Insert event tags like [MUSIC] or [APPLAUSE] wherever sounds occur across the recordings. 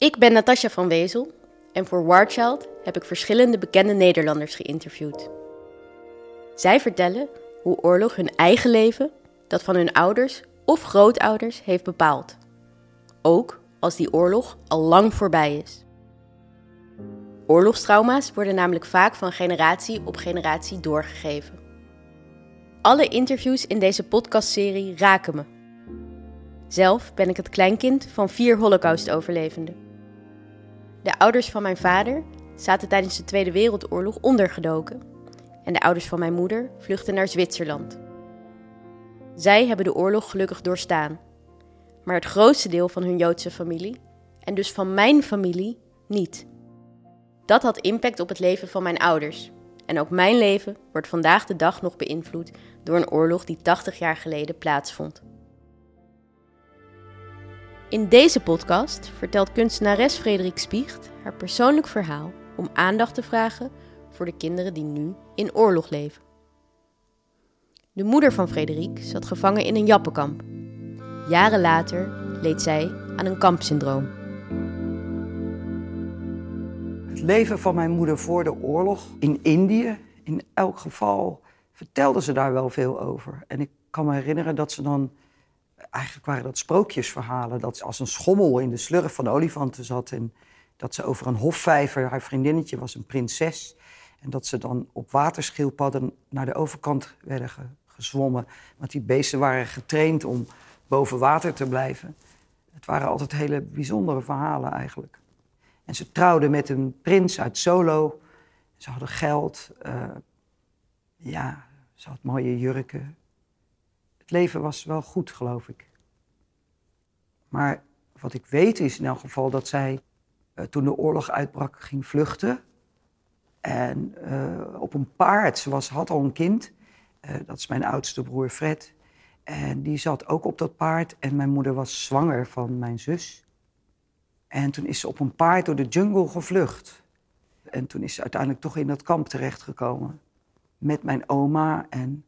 Ik ben Natasja van Wezel en voor Warchild heb ik verschillende bekende Nederlanders geïnterviewd. Zij vertellen hoe oorlog hun eigen leven, dat van hun ouders of grootouders, heeft bepaald. Ook als die oorlog al lang voorbij is. Oorlogstrauma's worden namelijk vaak van generatie op generatie doorgegeven. Alle interviews in deze podcastserie raken me. Zelf ben ik het kleinkind van vier Holocaust-overlevenden. De ouders van mijn vader zaten tijdens de Tweede Wereldoorlog ondergedoken en de ouders van mijn moeder vluchtten naar Zwitserland. Zij hebben de oorlog gelukkig doorstaan, maar het grootste deel van hun Joodse familie, en dus van mijn familie, niet. Dat had impact op het leven van mijn ouders. En ook mijn leven wordt vandaag de dag nog beïnvloed door een oorlog die 80 jaar geleden plaatsvond. In deze podcast vertelt kunstenares Frederik Spiecht haar persoonlijk verhaal om aandacht te vragen voor de kinderen die nu in oorlog leven. De moeder van Frederik zat gevangen in een jappenkamp. Jaren later leed zij aan een kampsyndroom. Het leven van mijn moeder voor de oorlog in Indië, in elk geval vertelde ze daar wel veel over. En ik kan me herinneren dat ze dan, eigenlijk waren dat sprookjesverhalen, dat ze als een schommel in de slurf van de olifanten zat en dat ze over een hofvijver, haar vriendinnetje was een prinses, en dat ze dan op waterschildpadden naar de overkant werden gezwommen. Want die beesten waren getraind om boven water te blijven. Het waren altijd hele bijzondere verhalen eigenlijk. En ze trouwden met een prins uit Solo. Ze hadden geld. Uh, ja, ze had mooie jurken. Leven was wel goed, geloof ik. Maar wat ik weet is in elk geval dat zij uh, toen de oorlog uitbrak ging vluchten. En uh, op een paard, ze was, had al een kind. dat is mijn oudste broer Fred. En die zat ook op dat paard. En mijn moeder was zwanger van mijn zus. En toen is ze op een paard door de jungle gevlucht. En toen is ze uiteindelijk toch in dat kamp terechtgekomen. Met mijn oma en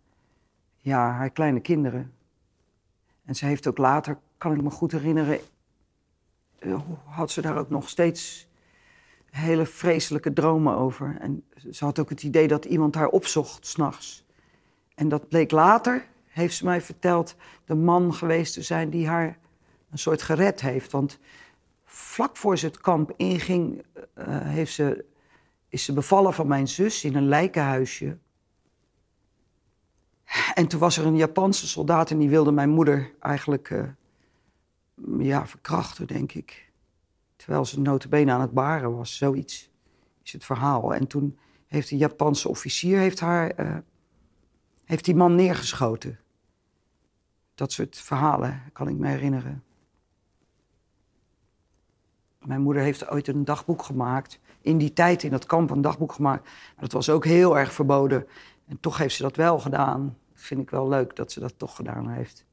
ja, haar kleine kinderen. En ze heeft ook later, kan ik me goed herinneren, eh, had ze daar ook nog steeds hele vreselijke dromen over. En ze had ook het idee dat iemand haar opzocht s'nachts. En dat bleek later, heeft ze mij verteld, de man geweest te zijn die haar een soort gered heeft. Want vlak voor ze het kamp inging, uh, heeft ze, is ze bevallen van mijn zus in een lijkenhuisje. En toen was er een Japanse soldaat en die wilde mijn moeder eigenlijk uh, ja, verkrachten, denk ik. Terwijl ze notabene aan het baren was, zoiets is het verhaal. En toen heeft de Japanse officier heeft haar, uh, heeft die man neergeschoten. Dat soort verhalen kan ik me herinneren. Mijn moeder heeft ooit een dagboek gemaakt. In die tijd in dat kamp een dagboek gemaakt. Dat was ook heel erg verboden. En toch heeft ze dat wel gedaan. Vind ik wel leuk dat ze dat toch gedaan heeft.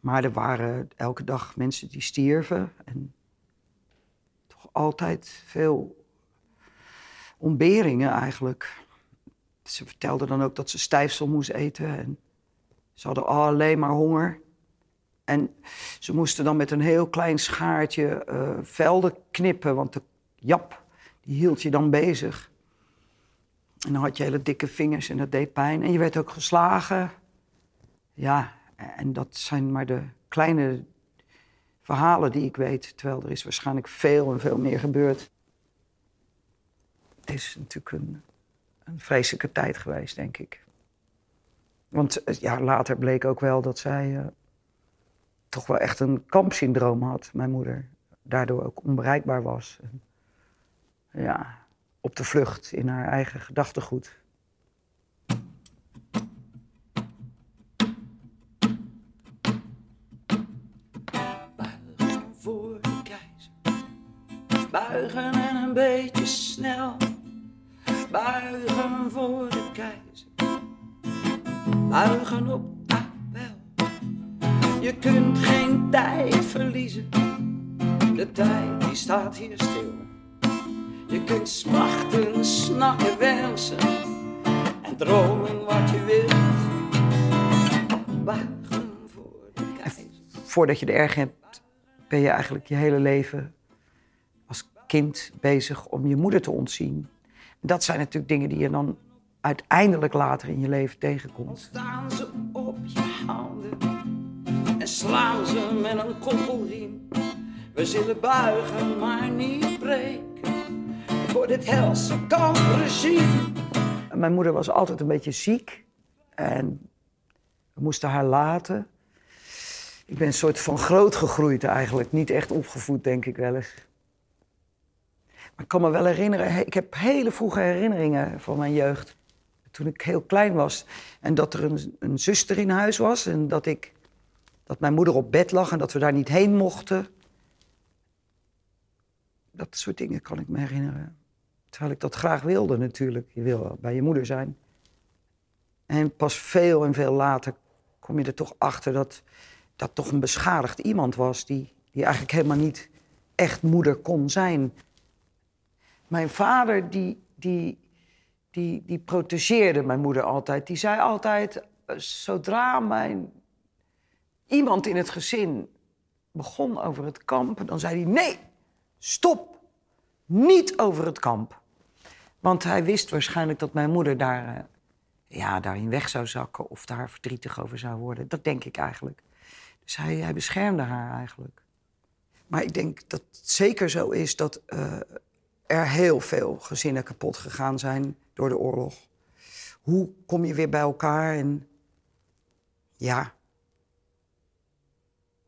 Maar er waren elke dag mensen die stierven. En toch altijd veel ontberingen eigenlijk. Ze vertelde dan ook dat ze stijfsel moest eten. En ze hadden alleen maar honger. En ze moesten dan met een heel klein schaartje uh, velden knippen, want de jap die hield je dan bezig. En dan had je hele dikke vingers en dat deed pijn. En je werd ook geslagen. Ja, en dat zijn maar de kleine verhalen die ik weet. Terwijl er is waarschijnlijk veel en veel meer gebeurd. Het is natuurlijk een, een vreselijke tijd geweest, denk ik. Want ja, later bleek ook wel dat zij uh, toch wel echt een kampsyndroom had, mijn moeder. Daardoor ook onbereikbaar was. Ja, op de vlucht in haar eigen gedachtegoed. Buigen voor de keizer. Buigen en een beetje snel. Buigen voor de keizer. Buigen op je kunt geen tijd verliezen. De tijd die staat hier stil. Je kunt smachten, snakken, wensen en dromen wat je wilt. Buigen voor de keizer. Voordat je de erg hebt, ben je eigenlijk je hele leven kind bezig om je moeder te ontzien. Dat zijn natuurlijk dingen die je dan uiteindelijk later in je leven tegenkomt. Staan ze op je handen en slaan ze met een koppelriem. We zullen buigen, maar niet breken dit helse kampregime. Mijn moeder was altijd een beetje ziek en we moesten haar laten. Ik ben een soort van groot gegroeid eigenlijk, niet echt opgevoed denk ik wel eens. Maar ik kan me wel herinneren, ik heb hele vroege herinneringen van mijn jeugd. Toen ik heel klein was en dat er een, een zuster in huis was en dat, ik, dat mijn moeder op bed lag en dat we daar niet heen mochten. Dat soort dingen kan ik me herinneren. Terwijl ik dat graag wilde natuurlijk. Je wil bij je moeder zijn. En pas veel en veel later kom je er toch achter dat dat toch een beschadigd iemand was... die, die eigenlijk helemaal niet echt moeder kon zijn. Mijn vader die, die, die, die protegeerde mijn moeder altijd. Die zei altijd, eh, zodra mijn, iemand in het gezin begon over het kamp... dan zei hij, nee, stop, niet over het kamp. Want hij wist waarschijnlijk dat mijn moeder daar, uh, ja, daarin weg zou zakken... of daar verdrietig over zou worden. Dat denk ik eigenlijk. Dus hij, hij beschermde haar eigenlijk. Maar ik denk dat het zeker zo is dat uh, er heel veel gezinnen kapot gegaan zijn door de oorlog. Hoe kom je weer bij elkaar? En ja,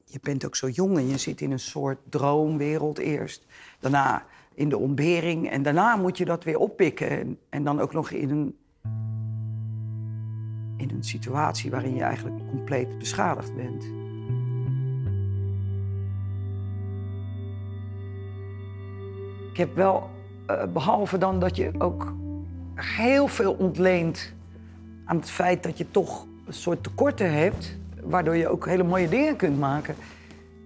je bent ook zo jong en je zit in een soort droomwereld eerst. Daarna in de ontbering en daarna moet je dat weer oppikken. En, en dan ook nog in een, in een situatie waarin je eigenlijk compleet beschadigd bent. Ik heb wel, uh, behalve dan dat je ook heel veel ontleent aan het feit dat je toch een soort tekorten hebt, waardoor je ook hele mooie dingen kunt maken,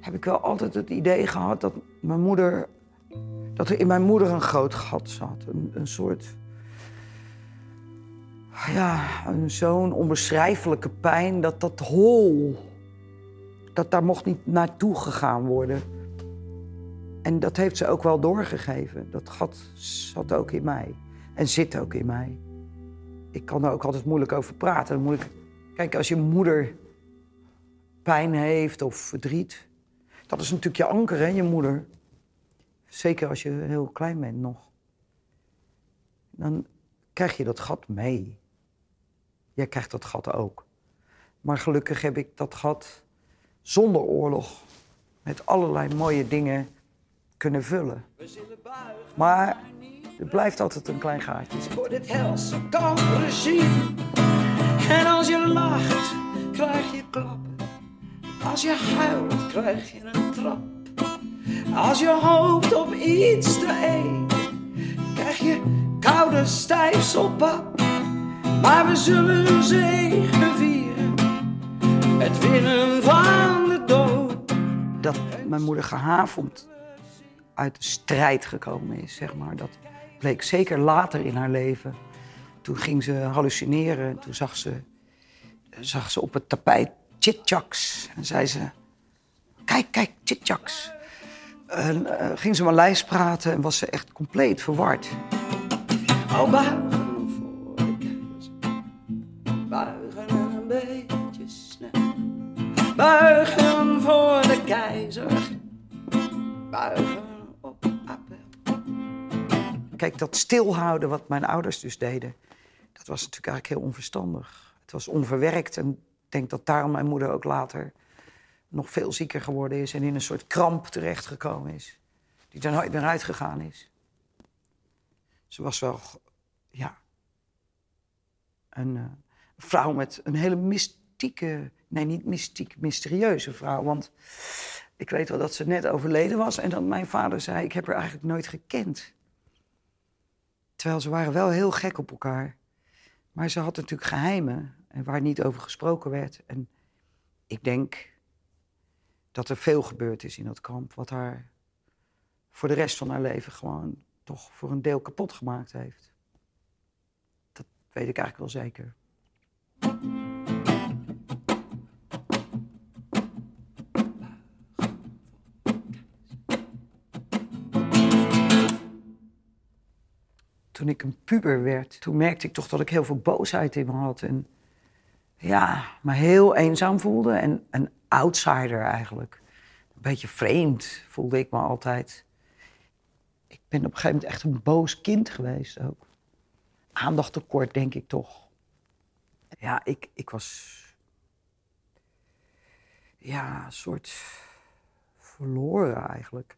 heb ik wel altijd het idee gehad dat mijn moeder, dat er in mijn moeder een groot gat zat. Een, een soort, ja, zo'n onbeschrijfelijke pijn, dat dat hol, dat daar mocht niet naartoe gegaan worden. En dat heeft ze ook wel doorgegeven. Dat gat zat ook in mij. En zit ook in mij. Ik kan er ook altijd moeilijk over praten. Kijk, als je moeder pijn heeft of verdriet... dat is natuurlijk je anker, hè, je moeder. Zeker als je heel klein bent nog. Dan krijg je dat gat mee. Jij krijgt dat gat ook. Maar gelukkig heb ik dat gat zonder oorlog... met allerlei mooie dingen kunnen vullen. Maar er blijft altijd een klein gaatje. Voor dit helse kampregime. En als je lacht, krijg je klappen. Als je huilt, krijg je een trap. Als je hoopt op iets te eten, krijg je koude stijfselpap. Maar we zullen zegen vieren, het winnen van de dood. Dat mijn moeder gehavend uit de strijd gekomen is, zeg maar. Dat bleek zeker later in haar leven. Toen ging ze hallucineren. Toen zag ze, zag ze op het tapijt chitchaks. En zei ze, kijk, kijk, chitchaks. En uh, ging ze maar lijst praten en was ze echt compleet verward. Oh, buigen voor de keizer. Buigen en een beetje snel. Buigen voor de keizer. Buigen op appel. Kijk, dat stilhouden wat mijn ouders dus deden, dat was natuurlijk eigenlijk heel onverstandig. Het was onverwerkt en ik denk dat daarom mijn moeder ook later nog veel zieker geworden is en in een soort kramp terechtgekomen is. Die er nooit meer uitgegaan is. Ze was wel, ja, een uh, vrouw met een hele mystieke, nee niet mystiek, mysterieuze vrouw. Want ik weet wel dat ze net overleden was en dat mijn vader zei, ik heb haar eigenlijk nooit gekend. Terwijl ze waren wel heel gek op elkaar. Maar ze had natuurlijk geheimen en waar niet over gesproken werd. En ik denk dat er veel gebeurd is in dat kamp, wat haar voor de rest van haar leven gewoon toch voor een deel kapot gemaakt heeft. Dat weet ik eigenlijk wel zeker. toen ik een puber werd, toen merkte ik toch dat ik heel veel boosheid in me had. En ja, me heel eenzaam voelde en een outsider eigenlijk. Een beetje vreemd voelde ik me altijd. Ik ben op een gegeven moment echt een boos kind geweest ook. Aandacht tekort, denk ik toch. Ja, ik, ik was. Ja, een soort. verloren eigenlijk.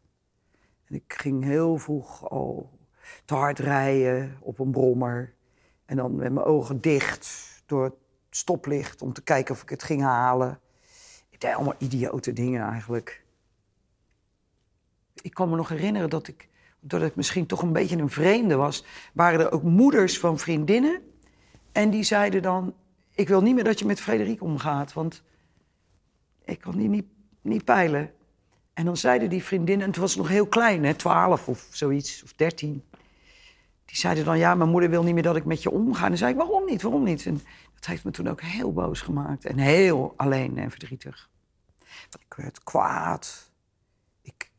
En ik ging heel vroeg al te hard rijden op een brommer. En dan met mijn ogen dicht door het stoplicht om te kijken of ik het ging halen. Ik deed allemaal idiote dingen eigenlijk. Ik kan me nog herinneren dat ik, dat ik misschien toch een beetje een vreemde was, waren er ook moeders van vriendinnen. En die zeiden dan, ik wil niet meer dat je met Frederik omgaat, want ik kan die niet, niet peilen. En dan zeiden die vriendinnen, en was nog heel klein, hè, 12 of zoiets, of 13. Die zeiden dan, ja, mijn moeder wil niet meer dat ik met je omga. En zei ik, waarom niet, waarom niet? En dat heeft me toen ook heel boos gemaakt. En heel alleen en verdrietig. Ik werd kwaad. Ik,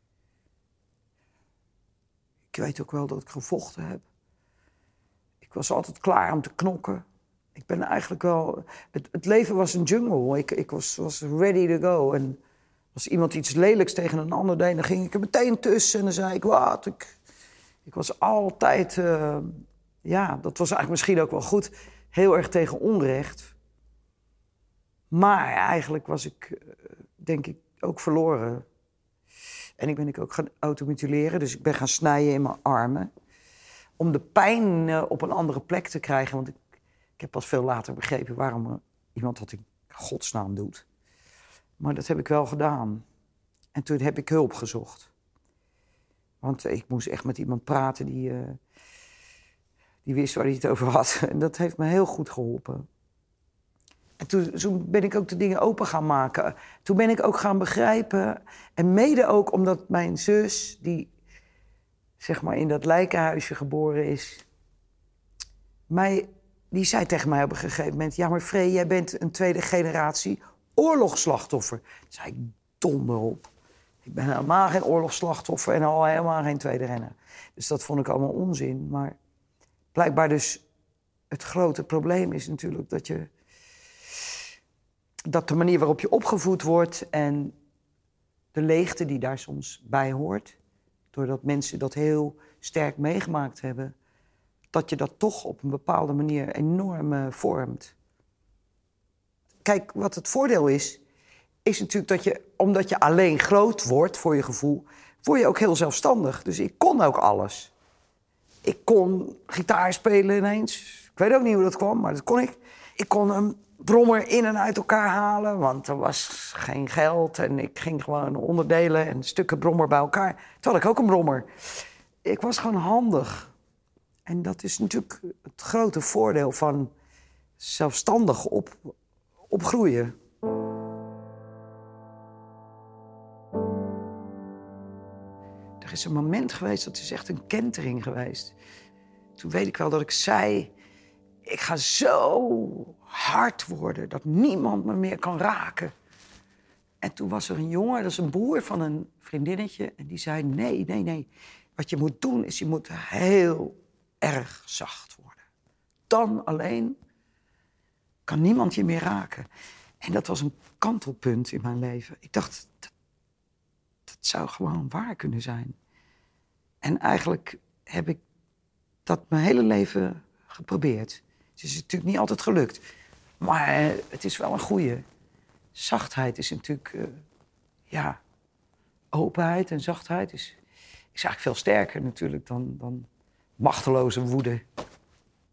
ik weet ook wel dat ik gevochten heb. Ik was altijd klaar om te knokken. Ik ben eigenlijk wel... Het, het leven was een jungle. Ik, ik was, was ready to go. En als iemand iets lelijks tegen een ander deed, dan ging ik er meteen tussen. En dan zei ik, wat? Ik, ik was altijd... Uh, ja, dat was eigenlijk misschien ook wel goed. Heel erg tegen onrecht. Maar eigenlijk was ik, uh, denk ik, ook verloren. En ik ben ik ook gaan automutileren. Dus ik ben gaan snijden in mijn armen. Om de pijn uh, op een andere plek te krijgen. Want ik, ik heb pas veel later begrepen waarom iemand dat in godsnaam doet. Maar dat heb ik wel gedaan. En toen heb ik hulp gezocht. Want ik moest echt met iemand praten die, uh, die wist waar hij het over had. [LAUGHS] En dat heeft me heel goed geholpen. En toen, toen, ben ik ook de dingen open gaan maken. Toen ben ik ook gaan begrijpen. En mede ook omdat mijn zus, die zeg maar in dat lijkenhuisje geboren is, mij, die zei tegen mij op een gegeven moment: Ja, maar Free, jij bent een tweede generatie oorlogsslachtoffer. Toen zei ik: Donder op. Ik ben helemaal geen oorlogsslachtoffer en al helemaal geen tweede renner. Dus dat vond ik allemaal onzin. Maar blijkbaar dus het grote probleem is natuurlijk dat je dat de manier waarop je opgevoed wordt en de leegte die daar soms bij hoort, doordat mensen dat heel sterk meegemaakt hebben, dat je dat toch op een bepaalde manier enorm uh, vormt. Kijk, wat het voordeel is, is natuurlijk dat je, omdat je alleen groot wordt voor je gevoel, word je ook heel zelfstandig. Dus ik kon ook alles. Ik kon gitaar spelen ineens. Ik weet ook niet hoe dat kwam, maar dat kon ik. Ik kon een brommer in en uit elkaar halen, want er was geen geld. En ik ging gewoon onderdelen en stukken brommer bij elkaar. Toen had ik ook een brommer. Ik was gewoon handig. En dat is natuurlijk het grote voordeel van zelfstandig op, opgroeien. Er is een moment geweest, dat is echt een kentering geweest. Toen weet ik wel dat ik zei: Ik ga zo hard worden dat niemand me meer kan raken. En toen was er een jongen, dat is een broer van een vriendinnetje, en die zei: Nee, nee, nee. Wat je moet doen is je moet heel erg zacht worden. Dan alleen kan niemand je meer raken. En dat was een kantelpunt in mijn leven. Ik dacht, dat zou gewoon waar kunnen zijn. En eigenlijk heb ik dat mijn hele leven geprobeerd. Het is natuurlijk niet altijd gelukt. Maar eh, het is wel een goede. Zachtheid is natuurlijk, uh, ja, openheid en zachtheid is, is eigenlijk veel sterker natuurlijk dan, dan machteloze woede.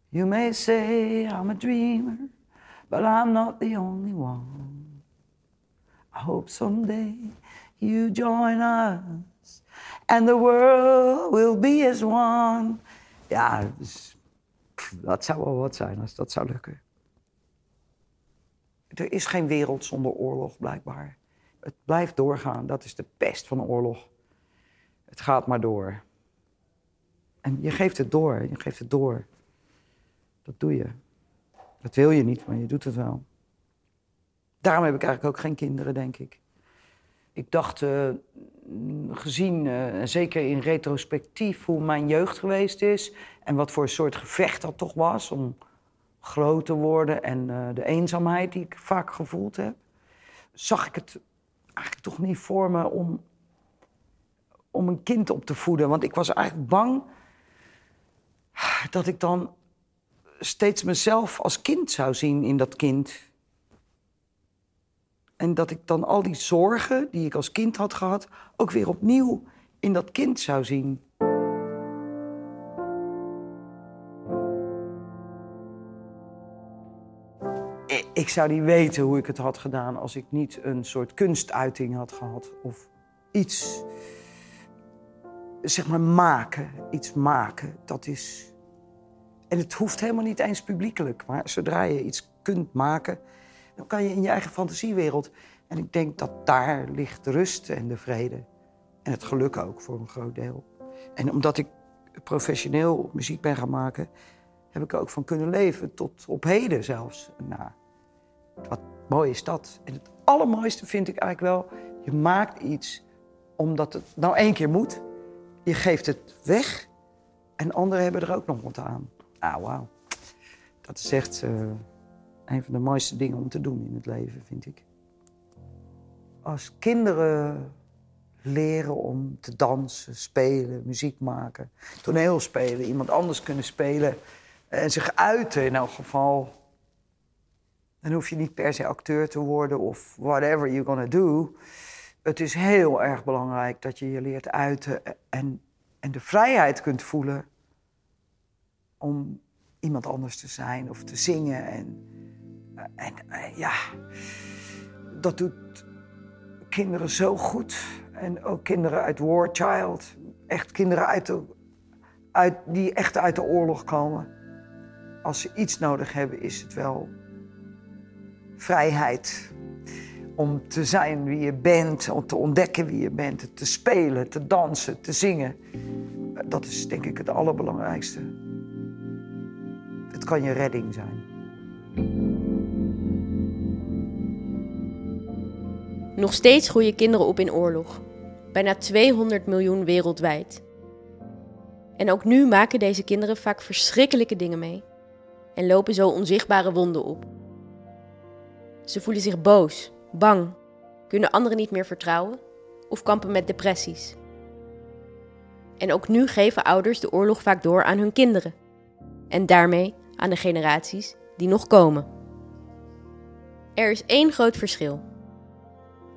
You may say I'm a dreamer, but I'm not the only one. I hope someday you join us and the world will be as one. Ja, dus, dat zou wel wat zijn als dat zou lukken. Er is geen wereld zonder oorlog, blijkbaar. Het blijft doorgaan. Dat is de pest van oorlog. Het gaat maar door. En je geeft het door. Je geeft het door. Dat doe je. Dat wil je niet, maar je doet het wel. Daarom heb ik eigenlijk ook geen kinderen, denk ik. Ik dacht, uh, gezien, uh, zeker in retrospectief, hoe mijn jeugd geweest is... en wat voor een soort gevecht dat toch was om groot te worden... en uh, de eenzaamheid die ik vaak gevoeld heb... zag ik het eigenlijk toch niet voor me om, om een kind op te voeden. Want ik was eigenlijk bang dat ik dan steeds mezelf als kind zou zien in dat kind. En dat ik dan al die zorgen die ik als kind had gehad, ook weer opnieuw in dat kind zou zien. Ik zou niet weten hoe ik het had gedaan als ik niet een soort kunstuiting had gehad. Of iets, zeg maar, maken. Iets maken, dat is en het hoeft helemaal niet eens publiekelijk. Maar zodra je iets kunt maken, dan kan je in je eigen fantasiewereld. En ik denk dat daar ligt de rust en de vrede. En het geluk ook voor een groot deel. En omdat ik professioneel muziek ben gaan maken, heb ik er ook van kunnen leven. Tot op heden zelfs. Nou, wat mooi is dat. En het allermooiste vind ik eigenlijk wel, je maakt iets omdat het nou één keer moet. Je geeft het weg en anderen hebben er ook nog wat aan. Ah, wauw. Dat is echt uh, een van de mooiste dingen om te doen in het leven, vind ik. Als kinderen leren om te dansen, spelen, muziek maken, toneel spelen, iemand anders kunnen spelen en zich uiten in elk geval. Dan hoef je niet per se acteur te worden of whatever you're gonna do. Het is heel erg belangrijk dat je je leert uiten en, en de vrijheid kunt voelen om iemand anders te zijn of te zingen. En, en, en ja, dat doet kinderen zo goed. En ook kinderen uit War Child. Echt kinderen uit uit, die echt uit de oorlog komen. Als ze iets nodig hebben, is het wel vrijheid. Om te zijn wie je bent, om te ontdekken wie je bent, te spelen, te dansen, te zingen. Dat is denk ik het allerbelangrijkste. Het kan je redding zijn. Nog steeds groeien kinderen op in oorlog. Bijna 200 miljoen wereldwijd. En ook nu maken deze kinderen vaak verschrikkelijke dingen mee. En lopen zo onzichtbare wonden op. Ze voelen zich boos, bang, kunnen anderen niet meer vertrouwen of kampen met depressies. En ook nu geven ouders de oorlog vaak door aan hun kinderen. En daarmee aan de generaties die nog komen. Er is één groot verschil.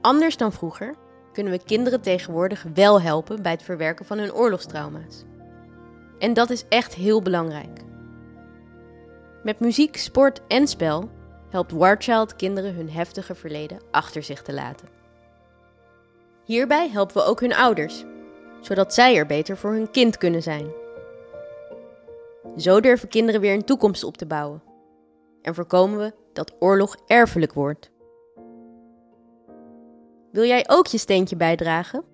Anders dan vroeger kunnen we kinderen tegenwoordig wel helpen bij het verwerken van hun oorlogstrauma's. En dat is echt heel belangrijk. Met muziek, sport en spel helpt Warchild kinderen hun heftige verleden achter zich te laten. Hierbij helpen we ook hun ouders, zodat zij er beter voor hun kind kunnen zijn. Zo durven kinderen weer een toekomst op te bouwen. En voorkomen we dat oorlog erfelijk wordt. Wil jij ook je steentje bijdragen?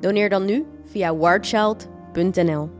Doneer dan nu via warchild.nl.